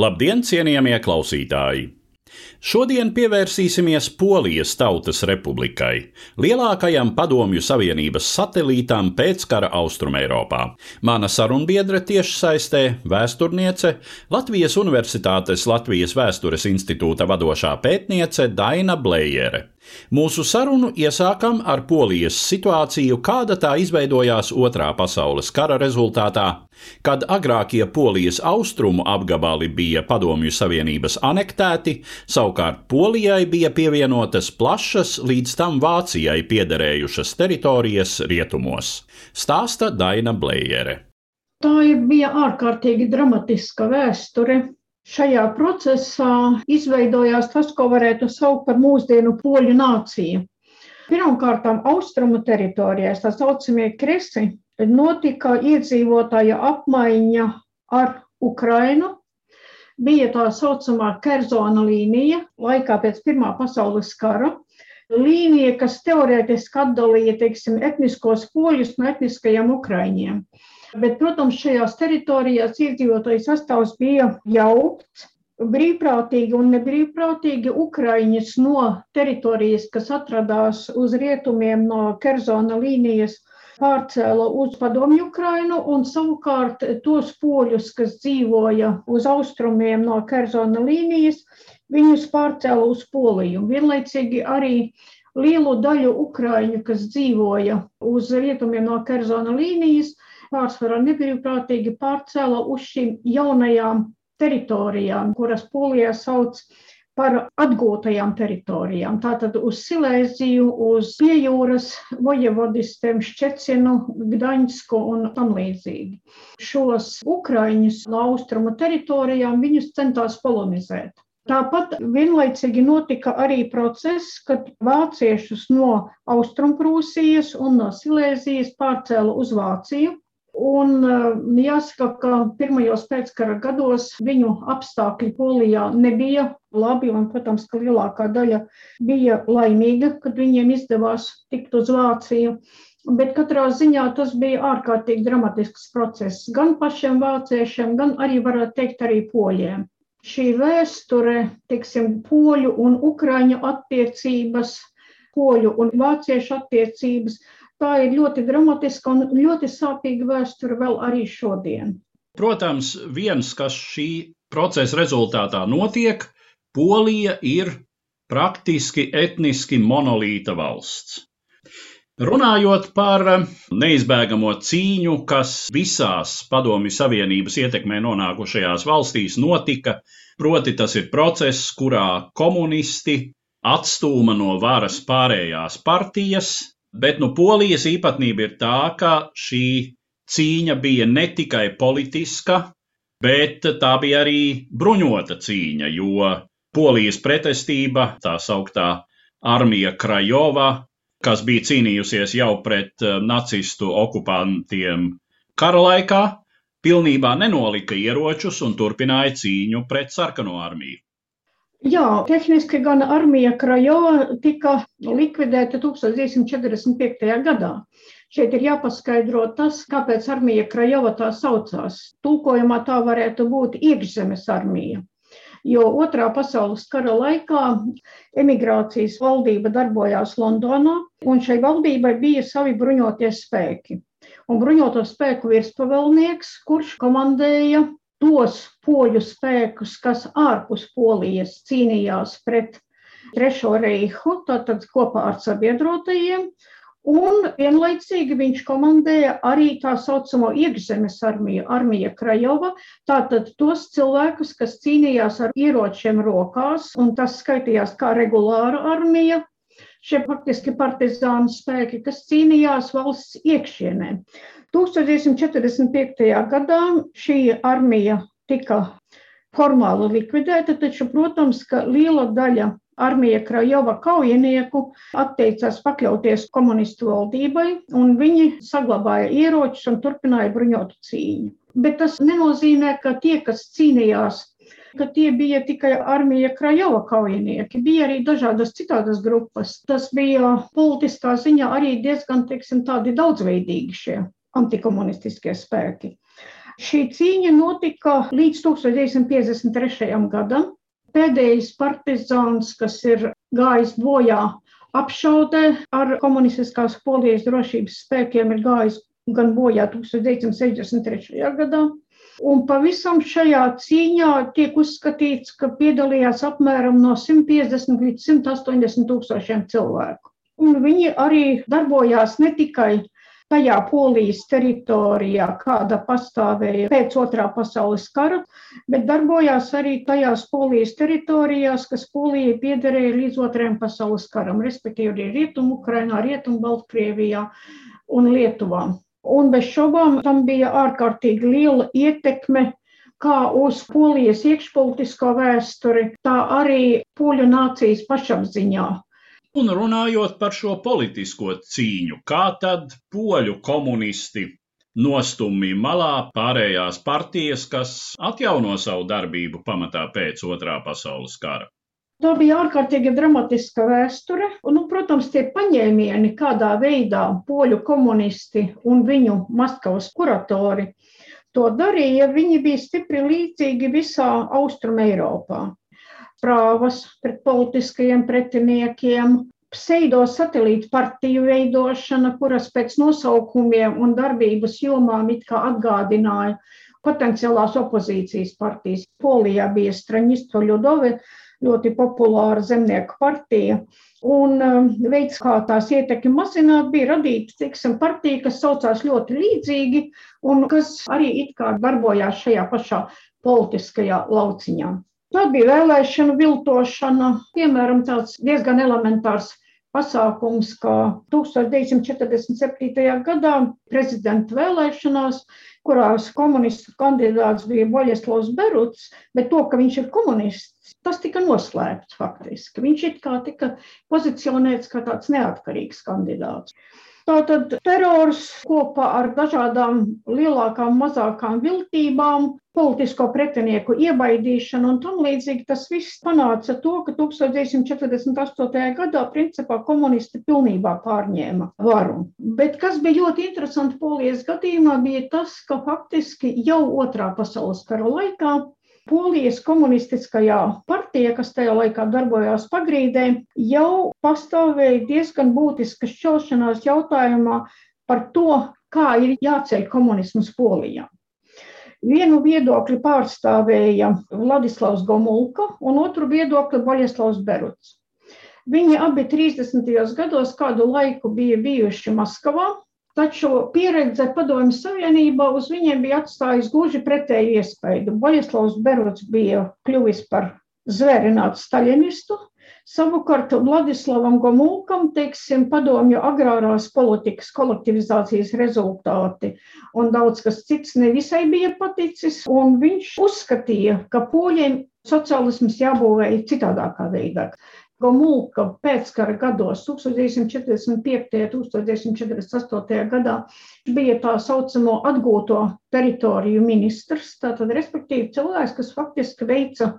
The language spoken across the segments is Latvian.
Labdien, cienījamie klausītāji! Šodien pievērsīsimies Polijas Tautas Republikai, lielākajam Padomju Savienības satelītam pēckara Austrumēropā. Mana sarunbiedre tiešsaistē - vēsturniece, Latvijas Universitātes Latvijas Vēstures institūta vadošā pētniece Daina Blējere. Mūsu sarunu iesākam ar Polijas situāciju, kāda tā izveidojās Otrā pasaules kara rezultātā, kad agrākie Polijas austrumu apgabali bija Padomju Savienības anektēti, savukārt Polijai bija pievienotas plašas līdz tam Vācijai piederējušas teritorijas rietumos. Stāsta Daina Blējere. Tā bija ārkārtīgi dramatiska vēsture, Šajā procesā izveidojās tas, ko varētu saukt par mūsdienu poļu nāciju. Pirmkārt, austrumu teritorijās, tā saucamie kresi, notika iedzīvotāja apmaiņa ar Ukrainu. Bija tā saucamā Kerzona līnija, laikā pēc Pirmā pasaules kara. Līnija, kas teorētiski atdalīja teiksim, etniskos poļus no etniskajiem ukraiņiem. Bet, protams, šajās teritorijās iedzīvotāju sastāvs bija jaukts. Brīvprātīgi un nebrīvprātīgi Ukraiņas no teritorijas, kas atradās uz rietumiem no Kerzona līnijas, pārcēla uz padomju Ukrainu, un savukārt tos poļus, kas dzīvoja uz austrumiem no Kerzona līnijas, viņus pārcēla uz Poliju. Vienlaicīgi arī lielu daļu Ukraiņu, kas dzīvoja uz rietumiem no Kerzona līnijas, pārsvarā nebrīvprātīgi pārcēla uz šīm jaunajām teritorijām, kuras Polijā sauc par atgūtajām teritorijām. Tātad uz Silēziju, uz piejūras vojevodistiem Šķecinu, Gdaņsku un tam līdzīgi. Šos ukraiņus no austrumu teritorijām viņus centās kolonizēt. Tāpat vienlaicīgi notika arī process, kad vāciešus no Austrumprūsijas un no Silēzijas pārcēla uz Vāciju, Un eh, jāsaka, ka pirmajos pēckara gados viņu apstākļi Polijā nebija labi, un, protams, ka lielākā daļa bija laimīga, kad viņiem izdevās tikt uz Vāciju. Bet katrā ziņā tas bija ārkārtīgi dramatisks process gan pašiem vāciešiem, gan arī, varētu teikt, arī poļiem. Šī vēsture, teiksim, poļu un ukraiņu attiecības, poļu un vāciešu attiecības tā ir ļoti dramatiska un ļoti sāpīga vēsture vēl arī šodien. Protams, viens, kas šī procesa rezultātā notiek, Polija ir praktiski etniski monolīta valsts. Runājot par neizbēgamo cīņu, kas visās Padomju Savienības ietekmē nonākušajās valstīs notika, proti tas ir process, kurā komunisti atstūma no varas pārējās partijas, Bet nu, Polijas īpatnība ir tā, ka šī cīņa bija ne tikai politiska, bet tā bija arī bruņota cīņa, jo Polijas pretestība, tā sauktā armija Krajova, kas bija cīnījusies jau pret eh, nacistu okupantiem kara laikā, pilnībā nenolika ieročus un turpināja cīņu pret sarkano armiju. Jā, tehniski gan armija Krajova tika likvidēta 1945. gadā. Šeit ir jāpaskaidro tas, kāpēc armija Krajova tā saucās. Tūkojumā tā varētu būt iekšzemes armija. Jo otrā pasaules kara laikā emigrācijas valdība darbojās Londonā, un šai valdībai bija savi bruņoties spēki. un bruņoto spēku virspavēlnieks, kurš komandēja tos poļu spēkus, kas ārpus Polijas cīnījās pret Trešo reihu, tātad kopā ar sabiedrotajiem, Un vienlaicīgi viņš komandēja arī tā saucamo iekšzemes armiju, armija Krajova, tātad tos cilvēkus, kas cīnījās ar ieročiem rokās, un tas skaitījās kā regulāra armija, šie faktiski partizānu spēki, kas cīnījās valsts iekšienē. 1945. gadā šī armija tika formāli likvidēta, taču, protams, ka liela daļa armija Krajova kaujinieku atteicās pakļauties komunistu valdībai, un viņi saglabāja ieročus un turpināja bruņotu cīņu. Bet tas nenozīmē, ka tie, kas cīnījās, ka tie bija tikai armija Krajova kaujinieki, bija arī dažādas citādas grupas. Tas bija politiskā ziņā arī diezgan, teiksim, tādi daudzveidīgi šie antikomunistiskie spēki. Šī cīņa notika līdz 1953. gadam, Pēdējais partizāns, kas ir gājis bojā apšaudē ar komunistiskās polijas drošības spēkiem, ir gājis gan bojā 1963. gadā. Un pavisam šajā cīņā tiek uzskatīts, ka piedalījās apmēram no 150 līdz 180 tūkstošiem cilvēku. Un viņi arī darbojās ne tikai tajā polijas teritorijā, kāda pastāvēja pēc otrā pasaules kara, bet darbojās arī tajās polijas teritorijās, kas polijai piederēja līdz otrajam pasaules karam, respektīvi arī Rietumu Ukrainā, Rietumu Baltkrievijā un Lietuvā. Un bez šaubām tam bija ārkārtīgi liela ietekme kā uz polijas iekšpolitisko vēsturi, tā arī poļu nācijas pašapziņā. Un runājot par šo politisko cīņu, kā tad poļu komunisti nostumja malā pārējās partijas, kas atjauno savu darbību pamatā pēc otrā pasaules kara? Tā bija ārkārtīgi dramatiska vēsture. Un, nu, protams, tie paņēmieni, kādā veidā poļu komunisti un viņu Maskavas kuratori to darīja, viņi bija stipri līdzīgi visā Austrum Eiropā prāvas pret politiskajiem pretiniekiem, pseido satelītu partiju veidošana, kuras pēc nosaukumiem un darbības jomām it kā atgādināja potenciālās opozīcijas partijas. Polijā bija Straņisto Ļudove, ļoti populāra zemnieku partija. Un um, veids, kā tās ietekmi mazināt, bija radīt, teiksim, partiju, kas saucās ļoti līdzīgi un kas arī it kā darbojās šajā pašā politiskajā lauciņā. Tad bija vēlēšana viltošana, piemēram, tāds diezgan elementārs pasākums, kā 1947. gadā prezidenta vēlēšanās, kurās komunistu kandidāts bija Boļeslavs Beruts, bet to, ka viņš ir komunists, tas tika noslēpts faktiski. Viņš it kā tika pozicionēts kā tāds neatkarīgs kandidāts. Tātad terors kopā ar dažādām lielākām, mazākām viltībām, politisko pretinieku iebaidīšanu un tam līdzīgi tas viss panāca to, ka 1948. gadā principā komunisti pilnībā pārņēma varu. Bet kas bija ļoti interesanti polijas gadījumā, bija tas, ka faktiski jau otrā pasaules kara laikā Polijas komunistiskajā partija, kas tajā laikā darbojās pagrīdē, jau pastāvēja diezgan būtiska šķelšanās jautājumā par to, kā ir jāceļ komunisms Polijā. Vienu viedokli pārstāvēja Vladislavs Gomulka un otru viedokli Boļeslavs Beruts. Viņi abi 30. gados kādu laiku bija bijuši Maskavā, Taču pieredze Padomju Savienībā uz viņiem bija atstājusi gluži pretēju iespaidu. Boļislavs Berots bija kļuvis par zvērinātu staļinistu, Savukārt Vladislavam Gomulkam, teiksim, padomju agrārās politikas kolektivizācijas rezultāti un daudz kas cits nevisai bija paticis, un viņš uzskatīja, ka poļiem sociālisms jābūvēja citādākā veidā. Gomulka pēckara gados, 1945. un 1948. gadā, bija tā saucamo atgūto teritoriju ministrs, tātad respektīvi cilvēks, kas faktiski veica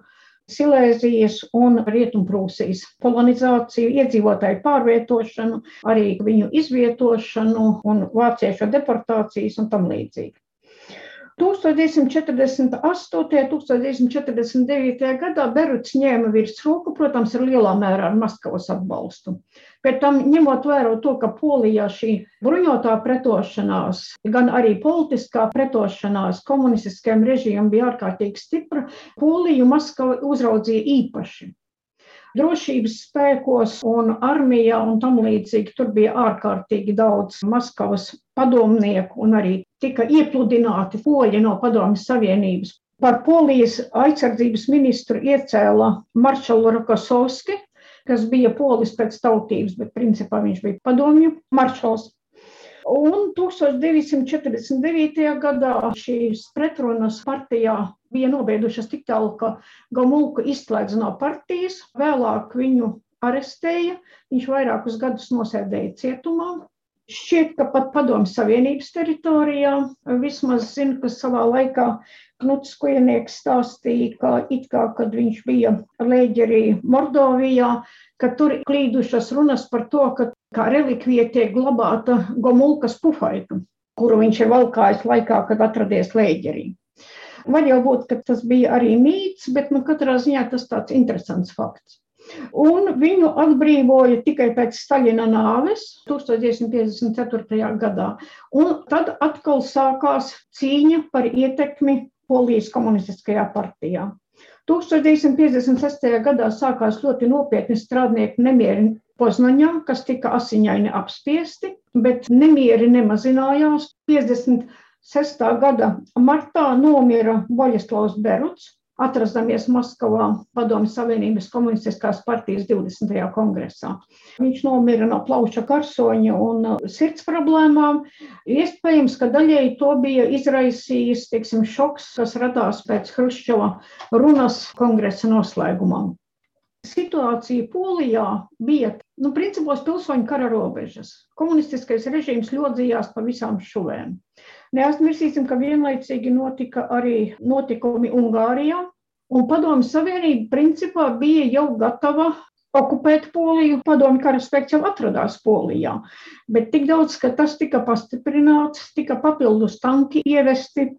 Silēzijas un Rietumprūsijas kolonizāciju, iedzīvotāju pārvietošanu, arī viņu izvietošanu un vāciešu deportācijas un tam līdzīgi. 1948. un 1949. gadā Beruts ņēma virsroku, protams, ar lielā mērā ar Maskavas atbalstu. Pēc tam, ņemot vērā to, ka Polijā šī bruņotā pretošanās, gan arī politiskā pretošanās komunistiskajam režīmam bija ārkārtīgi stipra, Poliju Maskava uzraudzīja īpaši drošības spēkos un armijā un tam līdzīgi. Tur bija ārkārtīgi daudz Maskavas padomnieku un arī tika iepludināti poļi no Padomjas Savienības. Par polijas aizsardzības ministru iecēla maršalu Rokosovski, kas bija polis pēc tautības, bet principā viņš bija padomju maršals. Un 1949. gadā šīs pretrunas partijā bija nobiedušas tik tālu, ka Gomulku izslēdz no partijas, vēlāk viņu arestēja, viņš vairākus gadus nosēdēja cietumā. Šķiet, ka pat Padomju Savienības teritorijā vismaz zinu, ka savā laikā Knuts Kujenieks stāstīja, ka it kā, kad viņš bija lēģerī Mordovijā, ka tur klīdušas runas par to, ka kā relikvija tiek glabāta Gomulkas pufaita, kuru viņš ir valkājis laikā, kad atradies Lēģerī. Var jau būt, ka tas bija arī mīts, bet nu, katrā ziņā tas tāds interesants fakts. Un viņu atbrīvoja tikai pēc Staļina nāves 1954. gadā. Un tad atkal sākās cīņa par ietekmi Polijas komunistiskajā partijā. 1956. gadā sākās ļoti nopietni strādnieku nemieri Poznaņā, kas tika asiņaini apspiesti, bet nemieri nemazinājās. 56. gada martā nomira Boļislavs Beruts, atrastamies Maskavā Padomju Savienības komunistiskās partijas 20. kongresā. Viņš nomira no plauša karsoņa un uh, sirds problēmām. Iespējams, ka daļēji to bija izraisījis teiksim, šoks, kas radās pēc Hruščova runas kongresa noslēgumam. Situācija Polijā bija, nu, principos pilsoņu kara robežas. Komunistiskais režīms ļodzījās pa visām šuvēm. Neaizmirsīsim, ka vienlaicīgi notika arī notikumi Ungārijā, un Padomju Savienība principā bija jau gatava okupēt Poliju. Padomju karaspēks jau atradās Polijā, bet tik daudz, ka tas tika pastiprināts, tika papildus tanki ievesti,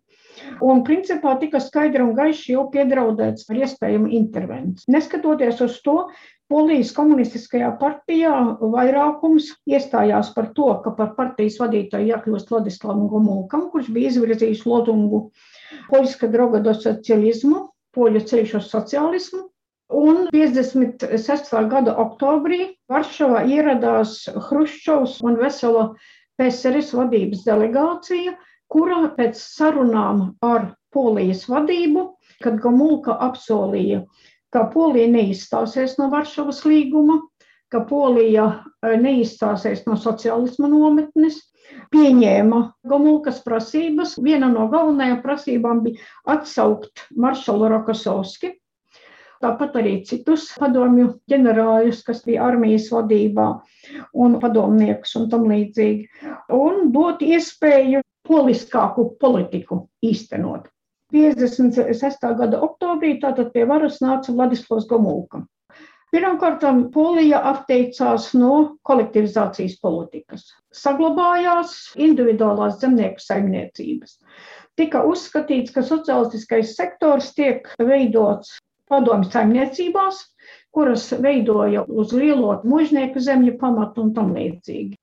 Un principā tika skaidri un gaiši jau piedraudēts par iespējamu intervenciju. Neskatoties uz to, Polijas komunistiskajā partijā vairākums iestājās par to, ka par partijas vadītāju jākļūst Vladislavam Gomulkam, kurš bija izvirzījis lozungu Poļska droga do socializmu, poļu ceļš uz sociālismu. Un 56. gada oktobrī Varšavā ieradās Hruščovs un vesela PSRS vadības delegācija, kurā pēc sarunām ar Polijas vadību, kad Gomulka apsolīja, ka Polija neizstāsies no Varšavas līguma, ka Polija e, neizstāsies no sociālisma nometnes, pieņēma Gomulkas prasības. Viena no galvenajām prasībām bija atsaukt maršalu Rokosovski, tāpat arī citus padomju ģenerāļus, kas bija armijas vadībā un padomniekus un tam līdzīgi, un dot iespēju poliskāku politiku īstenot. 56. gada oktobrī tātad pie varas nāca Vladislavs Gomulka. Pirmkārt, Polija atteicās no kolektivizācijas politikas. Saglabājās individuālās zemnieku saimniecības. Tika uzskatīts, ka sociālistiskais sektors tiek veidots padomju saimniecībās, kuras veidoja uz lielo mužnieku zemju pamatu un tam līdzīgi.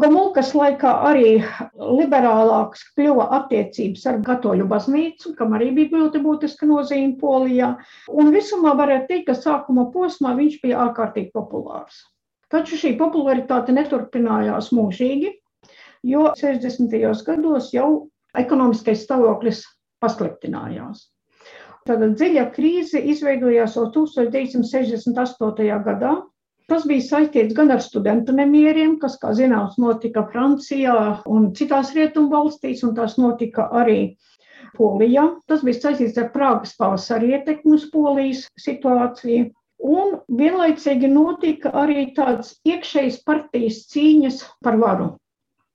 Gomulkas laikā arī liberālāks kļuva attiecības ar katoļu baznīcu, kam arī bija ļoti būtiska nozīme Polijā. Un visumā varētu teikt, ka sākuma posmā viņš bija ārkārtīgi populārs. Taču šī popularitāte neturpinājās mūžīgi, jo 60. gados jau ekonomiskais stāvoklis pasliktinājās. Tāda dziļa krīze izveidojās jau 1968. gadā, Tas bija saistīts gan ar studentu nemieriem, kas, kā zināms, notika Francijā un citās rietumu valstīs, un tās notika arī Polijā. Tas bija saistīts ar Prāgas pavasara ietekmi uz Polijas situāciju. Un vienlaicīgi notika arī tādas iekšējas partijas cīņas par varu.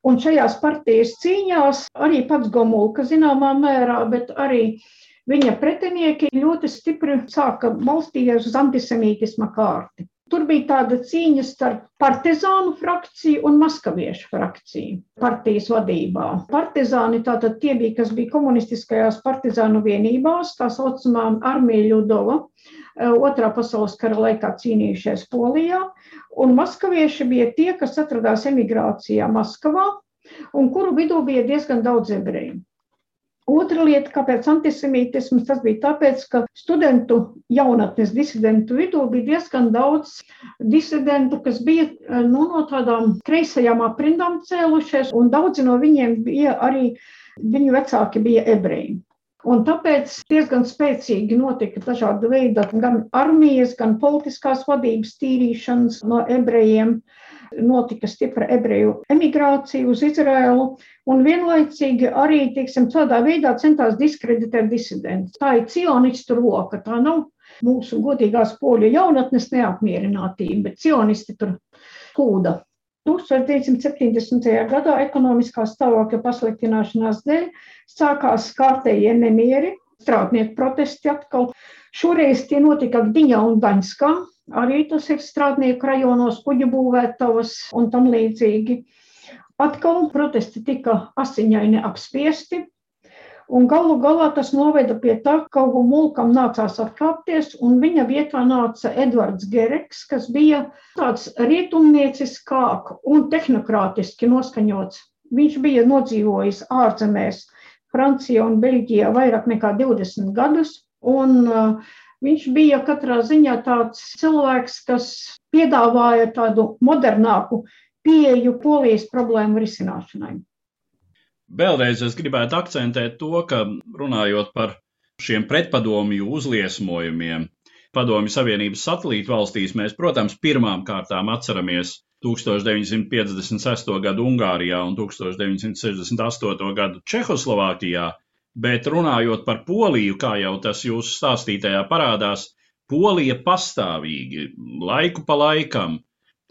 Un šajās partijas cīņās arī pats Gomulka zināmā mērā, bet arī viņa pretinieki ļoti stipri sāka balstīties uz antisemītisma kārti. Tur bija tāda cīņa starp partizānu frakciju un maskaviešu frakciju partijas vadībā. Partizāni tātad tie bija, kas bija komunistiskajās partizānu vienībās, tā saucamā armija Ļudova, eh, otrā pasaules kara laikā cīnījušies Polijā, un maskavieši bija tie, kas atradās emigrācijā Maskavā, un kuru vidū bija diezgan daudz ebreju. Otra lieta, kāpēc antisemītisms, tas bija tāpēc, ka studentu jaunatnes disidentu vidū bija diezgan daudz disidentu, kas bija nu, no tādām kreisajām aprindām cēlušies, un daudzi no viņiem bija arī, viņu vecāki bija ebreji. Un tāpēc diezgan spēcīgi notika dažāda veida gan armijas, gan politiskās vadības tīrīšanas no ebrejiem. Notika stipra ebreju emigrācija uz Izraēlu, un vienlaicīgi arī, teiksim, tādā veidā centās diskreditēt disidentus. Tā ir cionistu roka, tā nav mūsu godīgās poļu jaunatnes neapmierinātība, bet cionisti tur kūda. 1970. gadā ekonomiskā stāvokļa pasliktināšanās dēļ sākās kārtējie nemieri, strādnieku protesti atkal. Šoreiz tie notika Gdiņā un Daņskā, Arī tas ir strādnieku rajonos, kuģu būvētavas un tam līdzīgi. Atkal protesti tika asiņaini apspiesti, un galu galā tas noveda pie tā, ka Mulkam nācās atkāpties, un viņa vietā nāca Edvards Gereks, kas bija tāds rietumnieciskāk un tehnokrātiski noskaņots. Viņš bija nodzīvojis ārzemēs, Francijā un Beļģijā vairāk nekā 20 gadus, un uh, Viņš bija katrā ziņā tāds cilvēks, kas piedāvāja tādu modernāku pieeju polijas problēmu risināšanai. Vēlreiz es gribētu akcentēt to, ka runājot par šiem pretpadomju uzliesmojumiem, Padomju Savienības satelītu valstīs mēs, protams, pirmām kārtām atceramies 1956. gadu Ungārijā un 1968. gadu Čehoslovākijā, Bet runājot par Poliju, kā jau tas jūsu stāstītajā parādās, Polija pastāvīgi, laiku pa laikam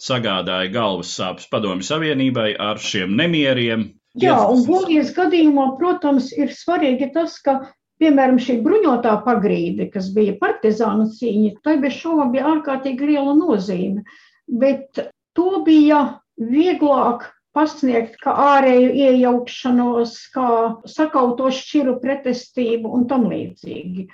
sagādāja galvas sāpes Padomju Savienībai ar šiem nemieriem. Jā, un Polijas gadījumā, protams, ir svarīgi tas, ka, piemēram, šī bruņotā pagrīde, kas bija partizānu cīņa, tai bez šaubām bija ārkārtīgi liela nozīme. Bet to bija vieglāk pasniegt kā ārēju iejaukšanos, kā sakauto šķiru pretestību un tam līdzīgi.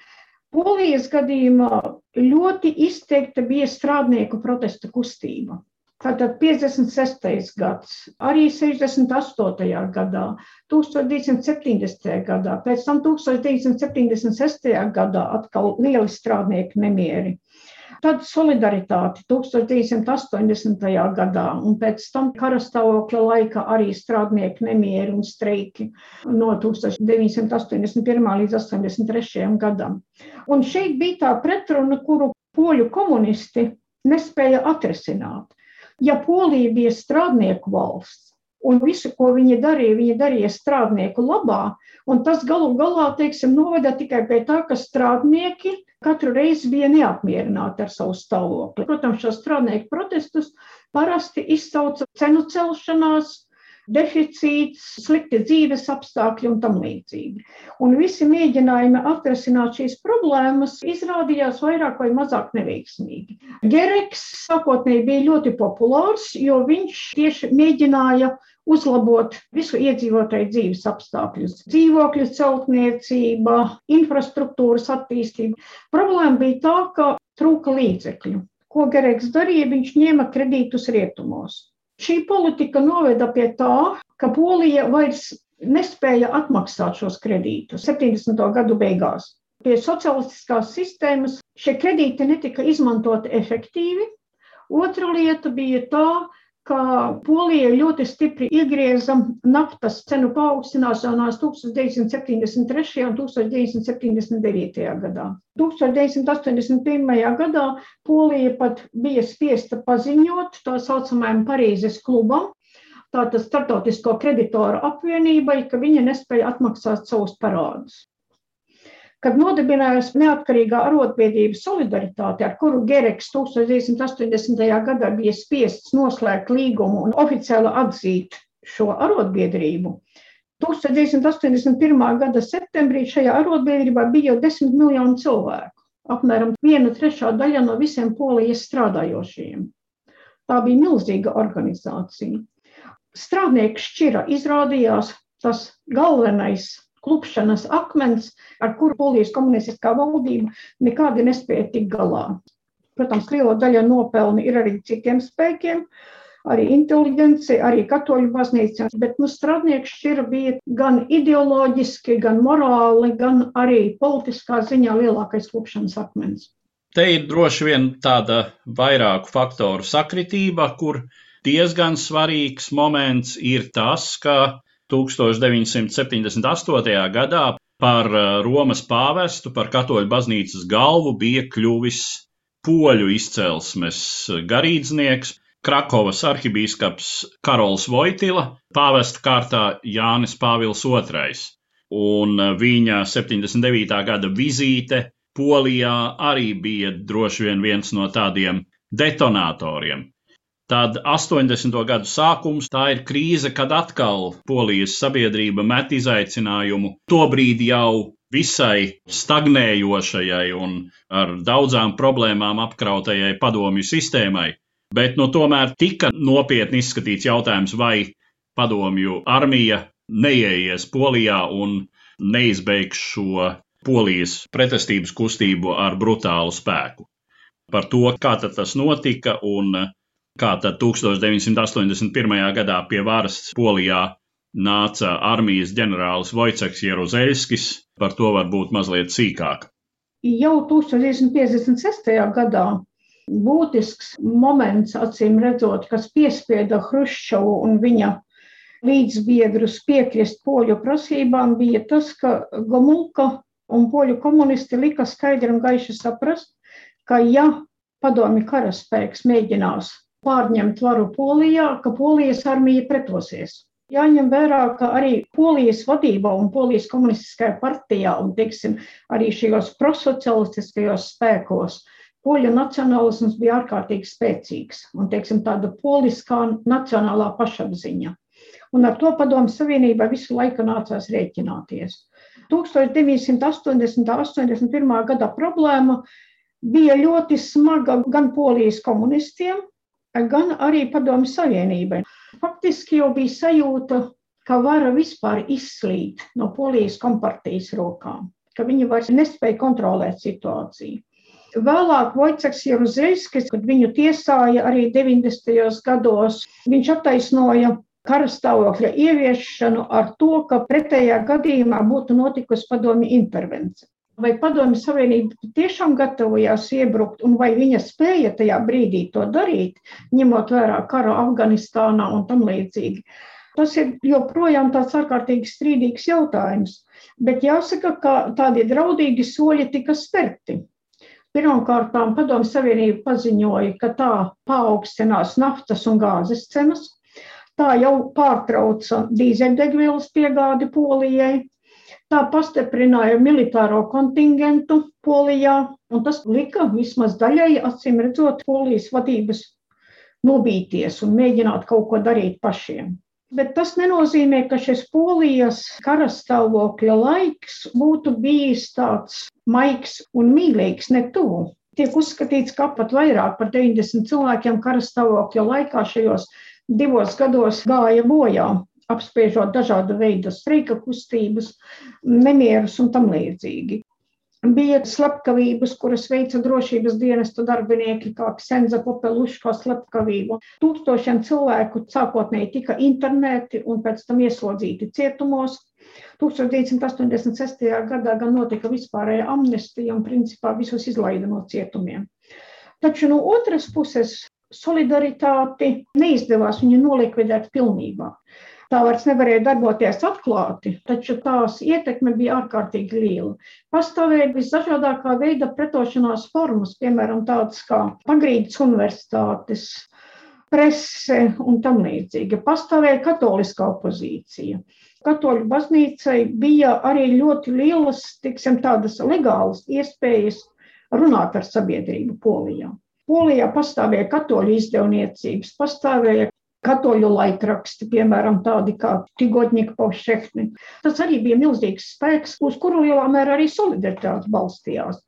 Polijas gadījumā ļoti izteikta bija strādnieku protesta kustība. Tātad 56. gads, arī 68. gadā, 1970. gadā, pēc tam 1976. gadā atkal lieli strādnieku nemieri. Tad solidaritāte 1980. gadā, un pēc tam karastāvokļa laika arī strādnieku nemieri un streiki no 1981. līdz 83. gadam. Un šeit bija tā pretruna, kuru poļu komunisti nespēja atrisināt. Ja Polija bija strādnieku valsts, un visu, ko viņi darīja, viņi darīja strādnieku labā, un tas galu galā, teiksim, noveda tikai pie tā, ka strādnieki katru reizi bija neapmierināti ar savu stāvokli. Protams, šo strādnieku protestus parasti izsauca cenu celšanās, deficīts, slikti dzīves apstākļi un tam līdzīgi. Un visi mēģinājumi atrisināt šīs problēmas izrādījās vairāk vai mazāk neveiksmīgi. Gereks sākotnēji bija ļoti populārs, jo viņš tieši mēģināja uzlabot visu iedzīvotāju dzīves apstākļus, dzīvokļu celtniecība, infrastruktūras attīstība. Problēma bija tā, ka trūka līdzekļu. Ko Gereks darīja? Viņš ņēma kredītus rietumos. Šī politika noveda pie tā, ka Polija vairs nespēja atmaksāt šos kredītus 70. gadu beigās. Pie socialistiskās sistēmas šie kredīti netika izmantoti efektīvi. Otra lieta bija tā, ka Polija ļoti stipri iegrieza naftas cenu paaugstināšanās 1973. un 1979. gadā. 1981. gadā Polija pat bija spiesta paziņot tā saucamajam Parīzes klubam, tātad Startautisko kreditoru apvienībai, ka viņa nespēja atmaksāt savus parādus. Kad nodibinājās neatkarīgā arotbiedrība solidaritāte, ar kuru Gereks 1980. gadā bija spiests noslēgt līgumu un oficiāli atzīt šo arotbiedrību, 1981. gada septembrī šajā arotbiedrībā bija jau desmit miljoni cilvēku. apmēram viena trešā daļa no visiem polijas strādājošiem. Tā bija milzīga organizācija. Strādnieku šķira izrādījās tas galvenais klupšanas akmens, ar kuru polijas komunistiskā valdība nekādi nespēja tikt galā. Protams, liela daļa nopelni ir arī citiem spēkiem, arī inteligenci, arī katoļu baznīca, bet nu, strādnieku šķira bija gan ideoloģiski, gan morāli, gan arī politiskā ziņā lielākais klupšanas akmens. Te ir droši vien tāda vairāku faktoru sakritība, kur diezgan svarīgs moments ir tas, ka 1978. gadā par uh, Romas pāvestu, par katoļu baznīcas galvu bija kļuvis poļu izcelsmes garīdznieks, Krakovas arhibīskaps Karols Vojtila, pāvesta kārtā Jānis Pāvils II. Un uh, viņa 79. gada vizīte Polijā arī bija droši vien viens no tādiem detonatoriem. Tad 80. gadu sākums, tā ir krīze, kad atkal polijas sabiedrība met izaicinājumu tobrīd jau visai stagnējošajai un ar daudzām problēmām apkrautajai padomju sistēmai. Bet nu, tomēr tika nopietni izskatīts jautājums, vai padomju armija neieies Polijā un neizbeigs šo Polijas pretestības kustību ar brutālu spēku. Par to, kā tas notika un kā tad 1981. gadā pie varas Polijā nāca armijas ģenerālis Vojceks Jeruzelskis, par to varbūt mazliet sīkāk. Jau 1956. gadā būtisks moments, acīm redzot, kas piespieda Hruščovu un viņa līdzbiedrus piekrist poļu prasībām, bija tas, ka Gomulka un poļu komunisti lika skaidri un gaiši saprast, ka ja padomi karaspēks mēģinās pārņemt varu Polijā, ka Polijas armija pretosies. Jāņem vērā, ka arī Polijas vadībā un Polijas komunistiskajā partijā un, teiksim, arī šajos prosocialistiskajos spēkos poļu nacionālisms bija ārkārtīgi spēcīgs un, teiksim, tāda poliskā nacionālā pašapziņa. Un ar to padomu savienībai visu laiku nācās rēķināties. 1980. un 81. gada problēma bija ļoti smaga gan polijas komunistiem, gan arī padomu savienībai. Faktiski jau bija sajūta, ka vara vispār izslīd no polijas kompartijas rokām, ka viņi vairs nespēja kontrolēt situāciju. Vēlāk Vojceks Jeruzelskis, kad viņu tiesāja arī 90. gados, viņš attaisnoja kara stāvokļa ieviešanu ar to, ka pretējā gadījumā būtu notikusi padomju intervence. Vai padomju savienība tiešām gatavojās iebrukt, un vai viņa spēja tajā brīdī to darīt, ņemot vērā karu Afganistānā un tam līdzīgi. Tas ir joprojām tāds ārkārtīgi strīdīgs jautājums, bet jāsaka, ka tādi draudīgi soļi tika spērti. Pirmkārt, Padomju Savienība paziņoja, ka tā paaugstinās naftas un gāzes cenas, Tā jau pārtrauca dīzeļdegvielas piegādi Polijai. Tā pastiprināja militāro kontingentu Polijā, un tas lika vismaz daļai, acīm redzot, Polijas vadības nobīties un mēģināt kaut ko darīt pašiem. Bet tas nenozīmē, ka šis polijas karastāvokļa laiks būtu bijis tāds maigs un mīlīgs, ne tuvu. Tiek uzskatīts, ka pat vairāk par 90 cilvēkiem karastāvokļa laikā šajos divos gados gāja bojā, apspiežot dažādu veidu streika kustības, nemierus un tam līdzīgi. Bija slepkavības, kuras veica drošības dienestu darbinieki, kā Ksenza Popeluško slepkavību. Tūkstošiem cilvēku sākotnēji tika internēti un pēc tam ieslodzīti cietumos. 1986. gadā gan notika vispārēja amnestija un principā visus izlaida no cietumiem. Taču no otras puses solidaritāti neizdevās viņu nolikvidēt pilnībā. Tā vairs nevarēja darboties atklāti, taču tās ietekme bija ārkārtīgi liela. Pastāvēja visdažādākā veida pretošanās formas, piemēram, tādas kā pagrīdes universitātes, prese un tam līdzīgi. Pastāvēja katoliskā opozīcija. Katoļu baznīcai bija arī ļoti lielas, tiksim, tādas legālas iespējas runāt ar sabiedrību Polijā. Polijā pastāvēja katoļu izdevniecības, pastāvēja katoļu laikraksti, piemēram, tādi kā Tigotņika Paušehni. Tas arī bija milzīgs spēks, uz kuru lielā mērā arī solidaritāte balstījās.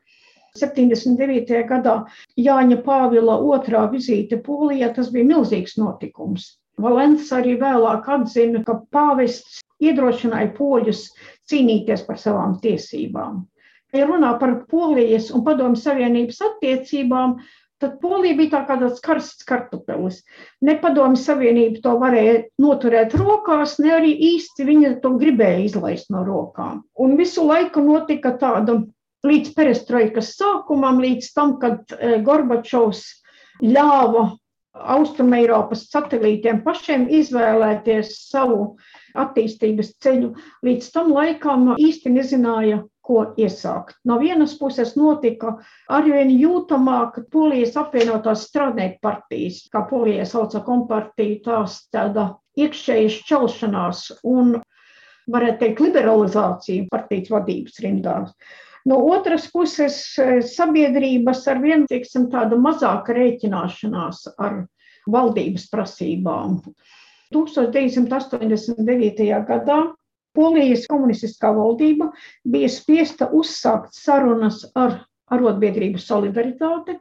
79. gadā Jāņa Pāvila otrā vizīte Polijā, tas bija milzīgs notikums. Valents arī vēlāk atzina, ka pāvests iedrošināja poļus cīnīties par savām tiesībām. Ja runā par Polijas un Padomju Savienības attiecībām, tad Polija bija tā kā tāds karsts kartupelis. Ne Padomju Savienība to varēja noturēt rokās, ne arī īsti viņa to gribēja izlaist no rokām. Un visu laiku notika tāda līdz perestroikas sākumam, līdz tam, kad e, Gorbačovs ļāva Austrumēropas satelītiem pašiem izvēlēties savu attīstības ceļu. Līdz tam laikam īsti nezināja, ko iesākt. No vienas puses notika arvien jūtamāk polijas apvienotās strādnieku partijas, kā polija sauca kompartiju, tās tāda iekšēja šķelšanās un, varētu teikt, liberalizācija partijas vadības rindās. No otras puses, eh, sabiedrības ar vienu, teiksim, tādu mazāku rēķināšanās ar valdības prasībām. 1989. gadā Polijas komunistiskā valdība bija spiesta uzsākt sarunas ar arotbiedrību solidaritāti,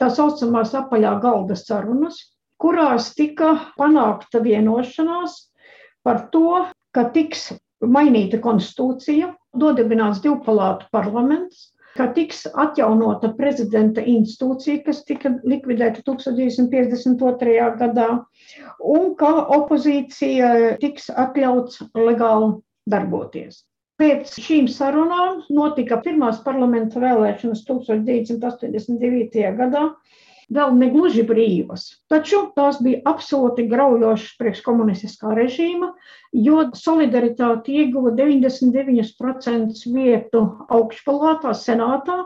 tā saucamās apaļā galda sarunas, kurās tika panākta vienošanās par to, ka tiks mainīta konstitūcija, nodibināts divpalātu parlaments, ka tiks atjaunota prezidenta institūcija, kas tika likvidēta 1952. gadā, un ka opozīcija tiks atļauts legāli darboties. Pēc šīm sarunām notika pirmās parlamenta vēlēšanas 1989. gadā, vēl ne gluži brīvas. Taču tās bija absolūti graujošas priekš komunistiskā režīma, jo solidaritāte ieguva 99% vietu augšpalātā, senātā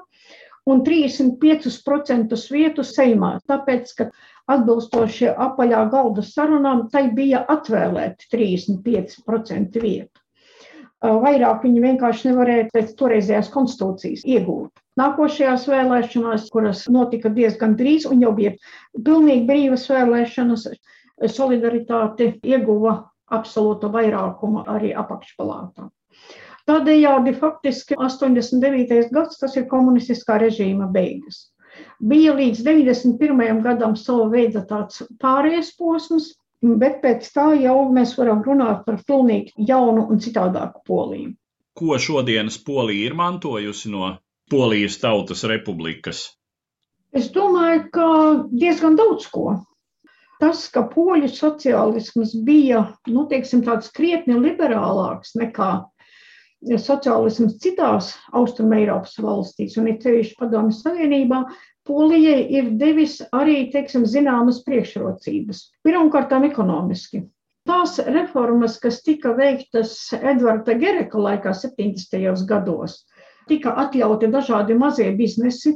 un 35% vietu Seimā. Tāpēc, ka atbilstoši apaļā galda sarunām, tai bija atvēlēti 35% vietu. Vairāk viņi vienkārši nevarēja pēc toreizējās konstitūcijas iegūt. Nākošajās vēlēšanās, kuras notika diezgan drīz un jau bija pilnīgi brīvas vēlēšanas, solidaritāte ieguva absolūtu vairākumu arī apakšpalātā. Tādējādi faktiski 89. gads tas ir komunistiskā režīma beigas. Bija līdz 91. gadam sava veida tāds pārējais posms, bet pēc tā jau mēs varam runāt par pilnīgi jaunu un citādāku Poliju. Ko šodienas Polija ir mantojusi no Polijas Tautas Republikas? Es domāju, ka diezgan daudz ko. Tas, ka poļu sociālisms bija nu, teiksim, krietni liberālāks nekā sociālisms citās Austrumēropas valstīs, un ir sevišķi Padomju Savienībā, Polijai ir devis arī, teiksim, zināmas priekšrocības. Pirmkārt, ekonomiski. Tās reformas, kas tika veiktas Edvarda Gereka laikā 70. gados, tika atļauti dažādi mazie biznesi,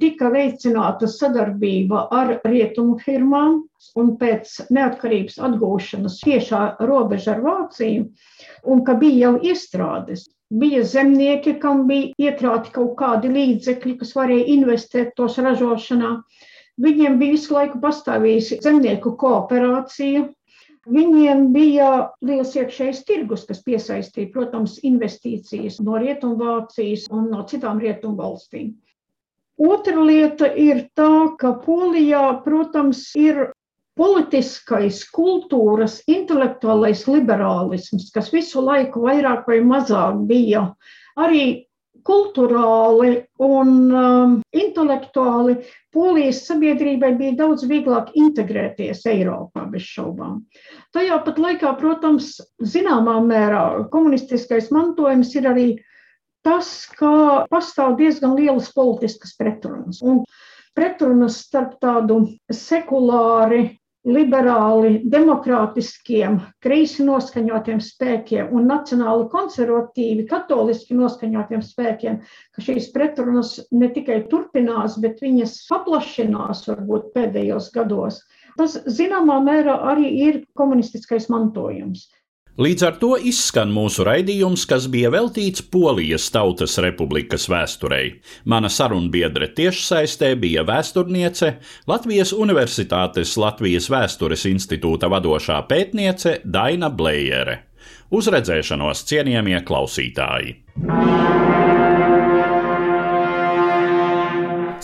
tika veicināta sadarbība ar rietumu firmām, un pēc neatkarības atgūšanas tiešā robeža ar Vāciju, un ka bija jau iestrādes. Bija zemnieki, kam bija iekrāti kaut kādi līdzekļi, kas varēja investēt tos ražošanā. Viņiem bija visu laiku pastāvējusi zemnieku kooperācija. Viņiem bija liels iekšējs tirgus, kas piesaistīja, protams, investīcijas no Rietumvācijas un no citām Rietumvalstīm. Otra lieta ir tā, ka Polijā, protams, ir politiskais, kultūras, intelektuālais liberālisms, kas visu laiku vairāk vai mazāk bija arī kultūrāli un um, intelektuāli polijas sabiedrībai bija daudz vieglāk integrēties Eiropā bez šaubām. Tajā pat laikā, protams, zināmā mērā komunistiskais mantojums ir arī tas, ka pastāv diezgan lielas politiskas pretrunas. Un pretrunas starp tādu sekulāri liberāli, demokrātiskiem, kreisi noskaņotiem spēkiem un nacionāli konservatīvi, katoliski noskaņotiem spēkiem, ka šīs pretrunas ne tikai turpinās, bet viņas paplašinās varbūt pēdējos gados. Tas zināmā mērā arī ir komunistiskais mantojums. Līdz ar to izskan mūsu raidījums, kas bija veltīts Polijas Tautas Republikas vēsturei. Mana sarunbiedre tiešsaistē bija vēsturniece, Latvijas Universitātes Latvijas Vēstures institūta vadošā pētniece Daina Blējere. Uz redzēšanos, cienījamie klausītāji!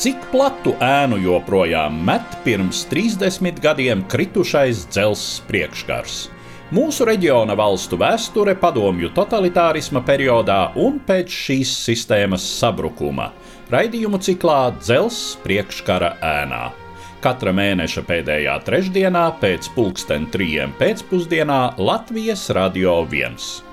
Cik platu ēnu joprojām met pirms 30 gadiem kritušais dzelzs priekškars? Mūsu reģiona valstu vēsture padomju totalitārisma periodā un pēc šīs sistēmas sabrukuma - raidījumu ciklā Dzelzs priekškara ēnā. Katra mēneša pēdējā trešdienā pēc pulksten trijiem pēcpusdienā Latvijas Radio 1.